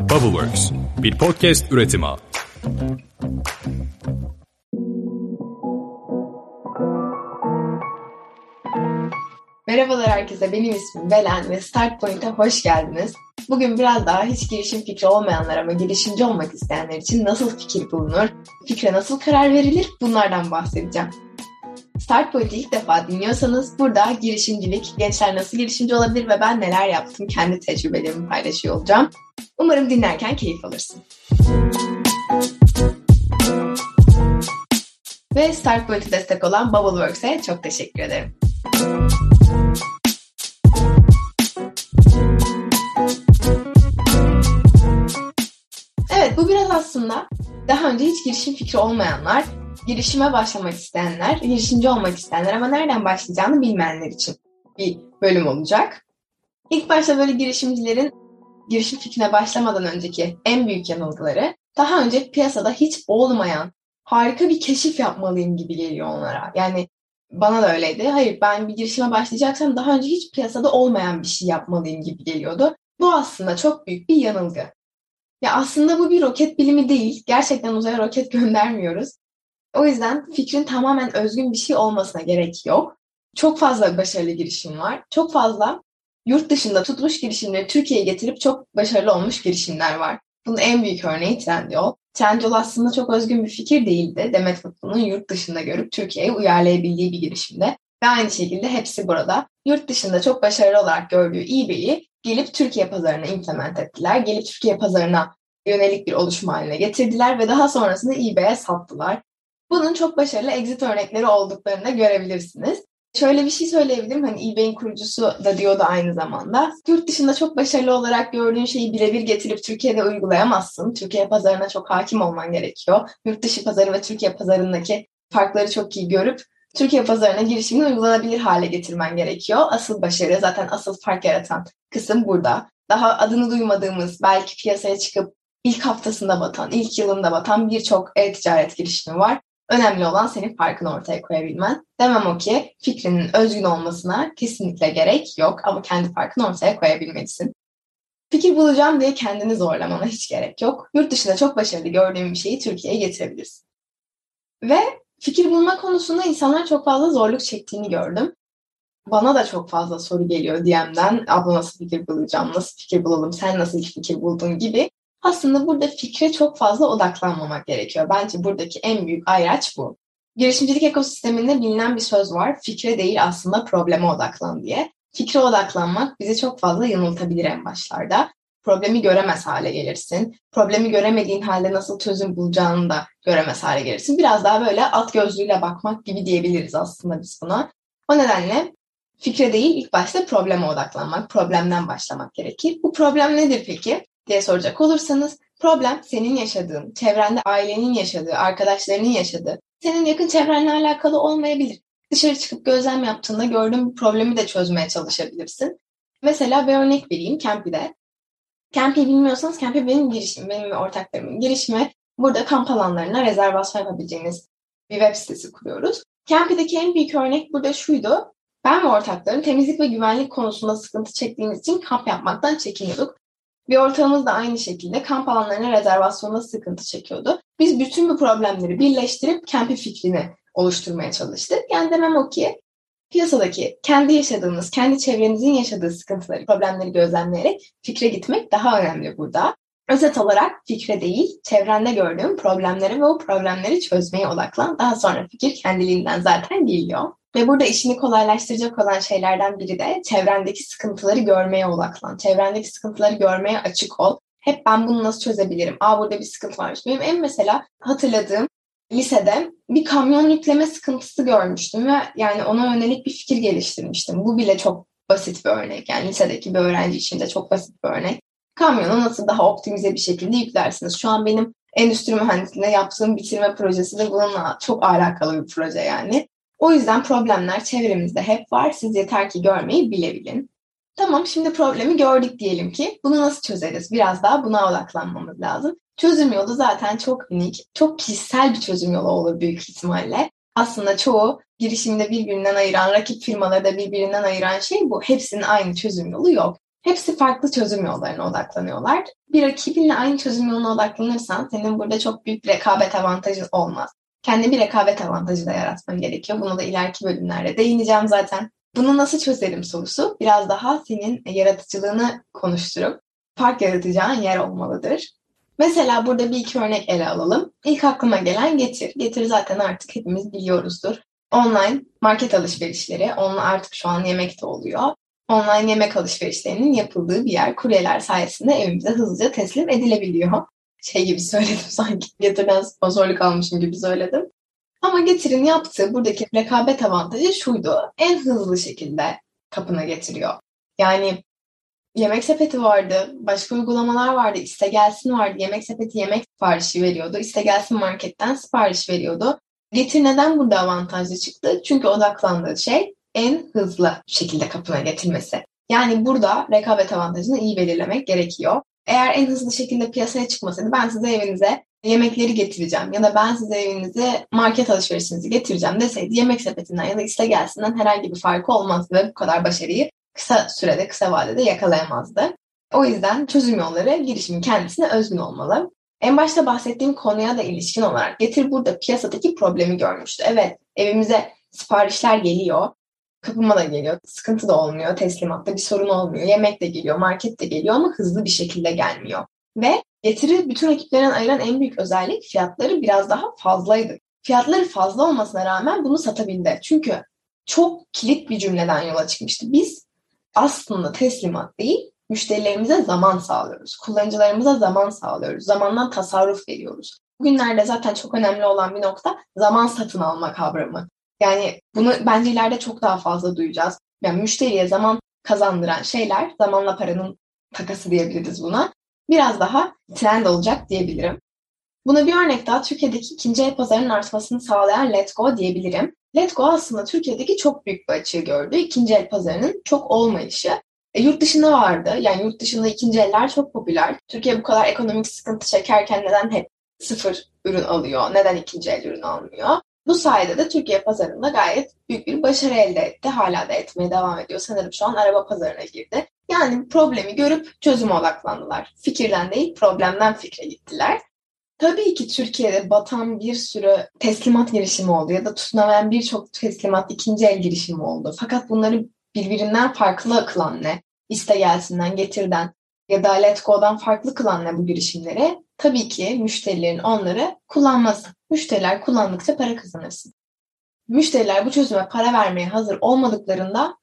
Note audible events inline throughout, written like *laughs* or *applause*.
Bubbleworks, bir podcast üretimi. Merhabalar herkese, benim ismim Belen ve Start Point'e hoş geldiniz. Bugün biraz daha hiç girişim fikri olmayanlar ama girişimci olmak isteyenler için nasıl fikir bulunur, fikre nasıl karar verilir bunlardan bahsedeceğim. Start Point'i ilk defa dinliyorsanız burada girişimcilik, gençler nasıl girişimci olabilir ve ben neler yaptım kendi tecrübelerimi paylaşıyor olacağım. Umarım dinlerken keyif alırsın. Ve Start Point'i destek olan Bubbleworks'e çok teşekkür ederim. Evet bu biraz aslında daha önce hiç girişim fikri olmayanlar, girişime başlamak isteyenler, girişimci olmak isteyenler ama nereden başlayacağını bilmeyenler için bir bölüm olacak. İlk başta böyle girişimcilerin girişim fikrine başlamadan önceki en büyük yanılgıları daha önce piyasada hiç olmayan harika bir keşif yapmalıyım gibi geliyor onlara. Yani bana da öyleydi. Hayır ben bir girişime başlayacaksam daha önce hiç piyasada olmayan bir şey yapmalıyım gibi geliyordu. Bu aslında çok büyük bir yanılgı. Ya aslında bu bir roket bilimi değil. Gerçekten uzaya roket *laughs* göndermiyoruz. O yüzden fikrin tamamen özgün bir şey olmasına gerek yok. Çok fazla başarılı girişim var. Çok fazla yurt dışında tutmuş girişimleri Türkiye'ye getirip çok başarılı olmuş girişimler var. Bunun en büyük örneği Trendyol. Trendyol aslında çok özgün bir fikir değildi. Demet Futlu'nun yurt dışında görüp Türkiye'ye uyarlayabildiği bir girişimde. Ve aynı şekilde hepsi burada. Yurt dışında çok başarılı olarak gördüğü eBay'i gelip Türkiye pazarına implement ettiler. Gelip Türkiye pazarına yönelik bir oluşum haline getirdiler ve daha sonrasında eBay'e sattılar. Bunun çok başarılı exit örnekleri olduklarını da görebilirsiniz. Şöyle bir şey söyleyebilirim. Hani eBay'in kurucusu da diyordu aynı zamanda. Yurt dışında çok başarılı olarak gördüğün şeyi birebir getirip Türkiye'de uygulayamazsın. Türkiye pazarına çok hakim olman gerekiyor. Yurt dışı pazarı ve Türkiye pazarındaki farkları çok iyi görüp Türkiye pazarına girişimini uygulanabilir hale getirmen gerekiyor. Asıl başarı zaten asıl fark yaratan kısım burada. Daha adını duymadığımız belki piyasaya çıkıp ilk haftasında batan, ilk yılında batan birçok e-ticaret girişimi var. Önemli olan senin farkını ortaya koyabilmen. Demem o ki fikrinin özgün olmasına kesinlikle gerek yok ama kendi farkını ortaya koyabilmelisin. Fikir bulacağım diye kendini zorlamana hiç gerek yok. Yurt dışında çok başarılı gördüğün bir şeyi Türkiye'ye getirebilirsin. Ve fikir bulma konusunda insanlar çok fazla zorluk çektiğini gördüm. Bana da çok fazla soru geliyor DM'den. Abla nasıl fikir bulacağım, nasıl fikir bulalım, sen nasıl fikir buldun gibi. Aslında burada fikre çok fazla odaklanmamak gerekiyor. Bence buradaki en büyük ayraç bu. Girişimcilik ekosisteminde bilinen bir söz var. Fikre değil aslında probleme odaklan diye. Fikre odaklanmak bizi çok fazla yanıltabilir en başlarda. Problemi göremez hale gelirsin. Problemi göremediğin halde nasıl çözüm bulacağını da göremez hale gelirsin. Biraz daha böyle alt gözlüğüyle bakmak gibi diyebiliriz aslında biz buna. O nedenle fikre değil ilk başta probleme odaklanmak, problemden başlamak gerekir. Bu problem nedir peki? Diye soracak olursanız problem senin yaşadığın, çevrende ailenin yaşadığı, arkadaşlarının yaşadığı, senin yakın çevrenle alakalı olmayabilir. Dışarı çıkıp gözlem yaptığında gördüğün bir problemi de çözmeye çalışabilirsin. Mesela bir örnek vereyim Campy'de. Campy'yi bilmiyorsanız Campy benim girişim, benim ve ortaklarımın girişimi. Burada kamp alanlarına rezervasyon yapabileceğiniz bir web sitesi kuruyoruz. Campy'deki en büyük örnek burada şuydu. Ben ve ortaklarım temizlik ve güvenlik konusunda sıkıntı çektiğimiz için kamp yapmaktan çekiniyorduk. Bir ortağımız da aynı şekilde kamp alanlarına rezervasyonda sıkıntı çekiyordu. Biz bütün bu problemleri birleştirip Campy fikrini oluşturmaya çalıştık. Yani demem o ki piyasadaki kendi yaşadığınız, kendi çevrenizin yaşadığı sıkıntıları, problemleri gözlemleyerek fikre gitmek daha önemli burada. Özet olarak fikre değil, çevrende gördüğün problemleri ve o problemleri çözmeye odaklan. Daha sonra fikir kendiliğinden zaten geliyor. Ve burada işini kolaylaştıracak olan şeylerden biri de çevrendeki sıkıntıları görmeye odaklan. Çevrendeki sıkıntıları görmeye açık ol. Hep ben bunu nasıl çözebilirim? Aa burada bir sıkıntı varmış. Benim en mesela hatırladığım lisede bir kamyon yükleme sıkıntısı görmüştüm ve yani ona yönelik bir fikir geliştirmiştim. Bu bile çok basit bir örnek. Yani lisedeki bir öğrenci için de çok basit bir örnek. Kamyonu nasıl daha optimize bir şekilde yüklersiniz? Şu an benim endüstri mühendisliğinde yaptığım bitirme projesi de bununla çok alakalı bir proje yani. O yüzden problemler çevremizde hep var. Siz yeter ki görmeyi bilebilin. Tamam şimdi problemi gördük diyelim ki. Bunu nasıl çözeriz? Biraz daha buna odaklanmamız lazım. Çözüm yolu zaten çok unik, çok kişisel bir çözüm yolu olur büyük ihtimalle. Aslında çoğu girişimde birbirinden ayıran, rakip firmaları da birbirinden ayıran şey bu. Hepsinin aynı çözüm yolu yok. Hepsi farklı çözüm yollarına odaklanıyorlar. Bir rakibinle aynı çözüm yoluna odaklanırsan senin burada çok büyük bir rekabet avantajı olmaz. Kendi bir rekabet avantajı da yaratman gerekiyor. Bunu da ileriki bölümlerde değineceğim zaten. Bunu nasıl çözerim sorusu biraz daha senin yaratıcılığını konuşturup fark yaratacağın yer olmalıdır. Mesela burada bir iki örnek ele alalım. İlk aklıma gelen Getir. Getir zaten artık hepimiz biliyoruzdur. Online market alışverişleri, onunla artık şu an yemek de oluyor. Online yemek alışverişlerinin yapıldığı bir yer kuryeler sayesinde evimize hızlıca teslim edilebiliyor. Şey gibi söyledim *laughs* sanki Getir'den sponsorluk almışım gibi söyledim. Ama Getir'in yaptığı buradaki rekabet avantajı şuydu. En hızlı şekilde kapına getiriyor. Yani Yemek sepeti vardı, başka uygulamalar vardı, iste gelsin vardı. Yemek sepeti yemek siparişi veriyordu, iste gelsin marketten sipariş veriyordu. Getir neden burada avantajlı çıktı? Çünkü odaklandığı şey en hızlı şekilde kapına getirmesi. Yani burada rekabet avantajını iyi belirlemek gerekiyor. Eğer en hızlı şekilde piyasaya çıkmasaydı ben size evinize yemekleri getireceğim ya da ben size evinize market alışverişinizi getireceğim deseydi yemek sepetinden ya da iste gelsinden herhangi bir farkı olmazdı ve bu kadar başarıyı kısa sürede, kısa vadede yakalayamazdı. O yüzden çözüm yolları girişimin kendisine özgün olmalı. En başta bahsettiğim konuya da ilişkin olarak Getir burada piyasadaki problemi görmüştü. Evet evimize siparişler geliyor. Kapıma da geliyor. Sıkıntı da olmuyor. Teslimatta bir sorun olmuyor. Yemek de geliyor. Market de geliyor ama hızlı bir şekilde gelmiyor. Ve Getir'i bütün rakiplerden ayıran en büyük özellik fiyatları biraz daha fazlaydı. Fiyatları fazla olmasına rağmen bunu satabildi. Çünkü çok kilit bir cümleden yola çıkmıştı. Biz aslında teslimat değil, müşterilerimize zaman sağlıyoruz. Kullanıcılarımıza zaman sağlıyoruz. Zamandan tasarruf veriyoruz. Bugünlerde zaten çok önemli olan bir nokta zaman satın alma kavramı. Yani bunu bence ileride çok daha fazla duyacağız. Yani müşteriye zaman kazandıran şeyler, zamanla paranın takası diyebiliriz buna. Biraz daha trend olacak diyebilirim. Buna bir örnek daha Türkiye'deki ikinci el pazarının artmasını sağlayan Let's Go diyebilirim. Letgo aslında Türkiye'deki çok büyük bir açığı gördü. İkinci el pazarının çok olmayışı. E, yurt dışında vardı. Yani yurt dışında ikinci eller çok popüler. Türkiye bu kadar ekonomik sıkıntı çekerken neden hep sıfır ürün alıyor? Neden ikinci el ürün almıyor? Bu sayede de Türkiye pazarında gayet büyük bir başarı elde etti. Hala da etmeye devam ediyor. Sanırım şu an araba pazarına girdi. Yani problemi görüp çözüme odaklandılar. Fikirden değil problemden fikre gittiler. Tabii ki Türkiye'de batan bir sürü teslimat girişimi oldu ya da tutunamayan birçok teslimat ikinci el girişimi oldu. Fakat bunları birbirinden farklı kılan ne? İste gelsinden, getirden ya da Letgo'dan farklı kılan ne bu girişimleri? Tabii ki müşterilerin onları kullanması. Müşteriler kullandıkça para kazanırsın. Müşteriler bu çözüme para vermeye hazır olmadıklarında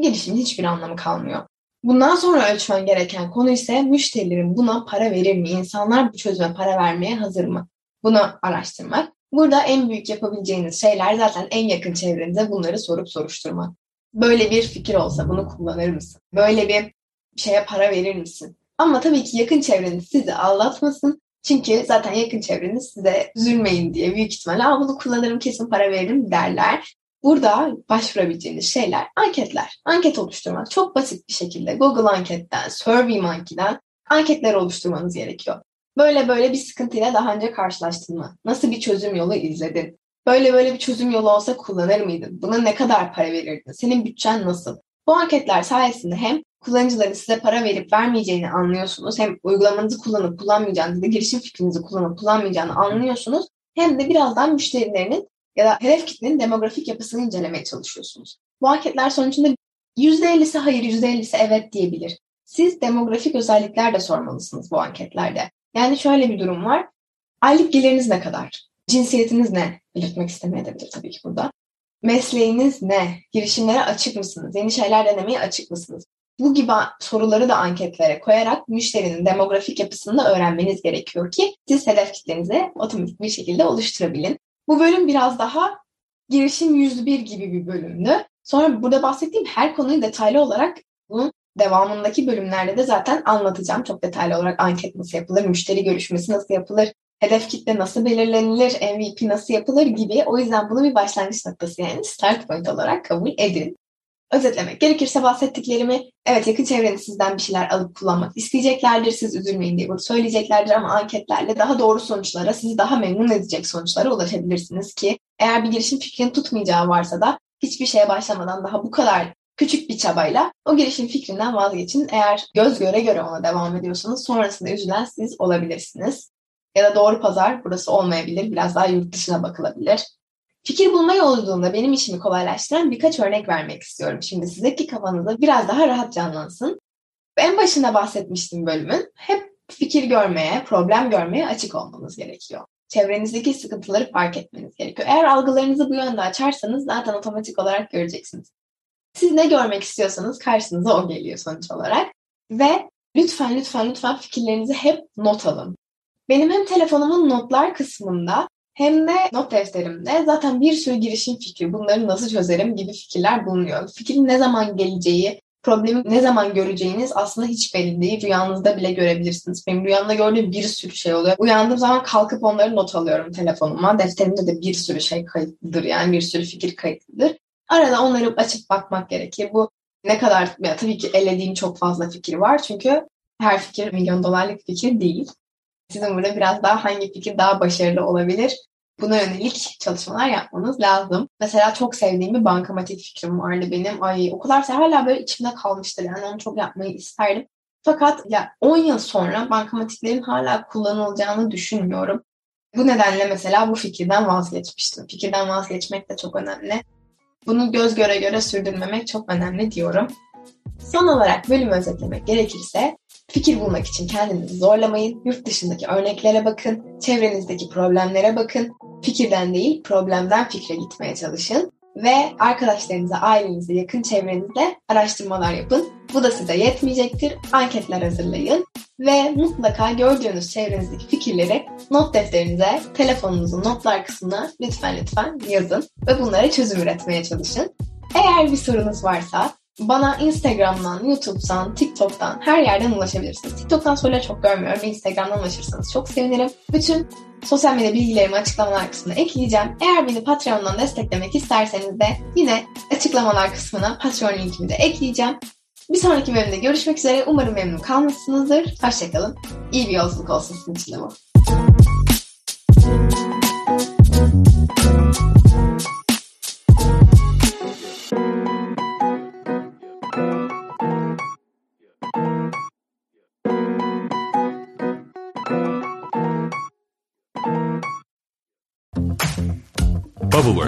girişimin hiçbir anlamı kalmıyor. Bundan sonra ölçmen gereken konu ise müşterilerin buna para verir mi? İnsanlar bu çözüme para vermeye hazır mı? Bunu araştırmak. Burada en büyük yapabileceğiniz şeyler zaten en yakın çevrenize bunları sorup soruşturmak. Böyle bir fikir olsa bunu kullanır mısın? Böyle bir şeye para verir misin? Ama tabii ki yakın çevreniz sizi aldatmasın. Çünkü zaten yakın çevreniz size üzülmeyin diye büyük ihtimalle bunu kullanırım kesin para veririm derler. Burada başvurabileceğiniz şeyler anketler. Anket oluşturmak çok basit bir şekilde Google anketten, SurveyMonkey'den anketler oluşturmanız gerekiyor. Böyle böyle bir sıkıntıyla daha önce karşılaştın mı? Nasıl bir çözüm yolu izledin? Böyle böyle bir çözüm yolu olsa kullanır mıydın? Buna ne kadar para verirdin? Senin bütçen nasıl? Bu anketler sayesinde hem kullanıcıların size para verip vermeyeceğini anlıyorsunuz. Hem uygulamanızı kullanıp kullanmayacağınızı, girişim fikrinizi kullanıp kullanmayacağını anlıyorsunuz. Hem de birazdan müşterilerinin ya da hedef kitlenin demografik yapısını incelemeye çalışıyorsunuz. Bu anketler sonucunda %50'si hayır, %50'si evet diyebilir. Siz demografik özellikler de sormalısınız bu anketlerde. Yani şöyle bir durum var. Aylık geliriniz ne kadar? Cinsiyetiniz ne? Belirtmek istemeyebilir tabii ki burada. Mesleğiniz ne? Girişimlere açık mısınız? Yeni şeyler denemeye açık mısınız? Bu gibi soruları da anketlere koyarak müşterinin demografik yapısını da öğrenmeniz gerekiyor ki siz hedef kitlenizi otomatik bir şekilde oluşturabilin. Bu bölüm biraz daha girişim 101 gibi bir bölümdü. Sonra burada bahsettiğim her konuyu detaylı olarak bunun devamındaki bölümlerde de zaten anlatacağım. Çok detaylı olarak anket nasıl yapılır, müşteri görüşmesi nasıl yapılır, hedef kitle nasıl belirlenilir, MVP nasıl yapılır gibi. O yüzden bunu bir başlangıç noktası yani start point olarak kabul edin. Özetlemek gerekirse bahsettiklerimi evet yakın çevreniz sizden bir şeyler alıp kullanmak isteyeceklerdir. Siz üzülmeyin diye bunu söyleyeceklerdir ama anketlerle daha doğru sonuçlara, sizi daha memnun edecek sonuçlara ulaşabilirsiniz ki eğer bir girişim fikrini tutmayacağı varsa da hiçbir şeye başlamadan daha bu kadar küçük bir çabayla o girişim fikrinden vazgeçin. Eğer göz göre göre ona devam ediyorsanız sonrasında üzülen siz olabilirsiniz. Ya da doğru pazar burası olmayabilir. Biraz daha yurt dışına bakılabilir. Fikir bulma yolculuğunda benim işimi kolaylaştıran birkaç örnek vermek istiyorum. Şimdi size ki kafanızda biraz daha rahat canlansın. En başında bahsetmiştim bölümün. Hep fikir görmeye, problem görmeye açık olmanız gerekiyor. Çevrenizdeki sıkıntıları fark etmeniz gerekiyor. Eğer algılarınızı bu yönde açarsanız zaten otomatik olarak göreceksiniz. Siz ne görmek istiyorsanız karşınıza o geliyor sonuç olarak. Ve lütfen lütfen lütfen fikirlerinizi hep not alın. Benim hem telefonumun notlar kısmında hem de not defterimde zaten bir sürü girişim fikri, bunları nasıl çözerim gibi fikirler bulunuyor. Fikrin ne zaman geleceği, problemi ne zaman göreceğiniz aslında hiç belli değil. Rüyanızda bile görebilirsiniz. Benim rüyamda gördüğüm bir sürü şey oluyor. Uyandığım zaman kalkıp onları not alıyorum telefonuma. Defterimde de bir sürü şey kayıtlıdır yani bir sürü fikir kayıtlıdır. Arada onları açıp bakmak gerekir. Bu ne kadar ya tabii ki elediğim çok fazla fikir var çünkü her fikir milyon dolarlık fikir değil. Sizin burada biraz daha hangi fikir daha başarılı olabilir buna yönelik çalışmalar yapmanız lazım. Mesela çok sevdiğim bir bankamatik fikrim vardı benim. Ay o kadar hala böyle içimde kalmıştır yani onu çok yapmayı isterdim. Fakat ya 10 yıl sonra bankamatiklerin hala kullanılacağını düşünmüyorum. Bu nedenle mesela bu fikirden vazgeçmiştim. Fikirden vazgeçmek de çok önemli. Bunu göz göre göre sürdürmemek çok önemli diyorum. Son olarak bölümü özetlemek gerekirse fikir bulmak için kendinizi zorlamayın. Yurt dışındaki örneklere bakın, çevrenizdeki problemlere bakın. Fikirden değil, problemden fikre gitmeye çalışın. Ve arkadaşlarınıza, ailenize, yakın çevrenizde araştırmalar yapın. Bu da size yetmeyecektir. Anketler hazırlayın. Ve mutlaka gördüğünüz çevrenizdeki fikirleri not defterinize, telefonunuzun notlar kısmına lütfen lütfen yazın. Ve bunlara çözüm üretmeye çalışın. Eğer bir sorunuz varsa bana Instagram'dan, YouTube'dan, TikTok'tan her yerden ulaşabilirsiniz. TikTok'tan soruları çok görmüyorum. Instagram'dan ulaşırsanız çok sevinirim. Bütün sosyal medya bilgilerimi açıklamalar kısmına ekleyeceğim. Eğer beni Patreon'dan desteklemek isterseniz de yine açıklamalar kısmına Patreon linkimi de ekleyeceğim. Bir sonraki bölümde görüşmek üzere. Umarım memnun kalmışsınızdır. Hoşçakalın. İyi bir yolculuk olsun sizin için de bu.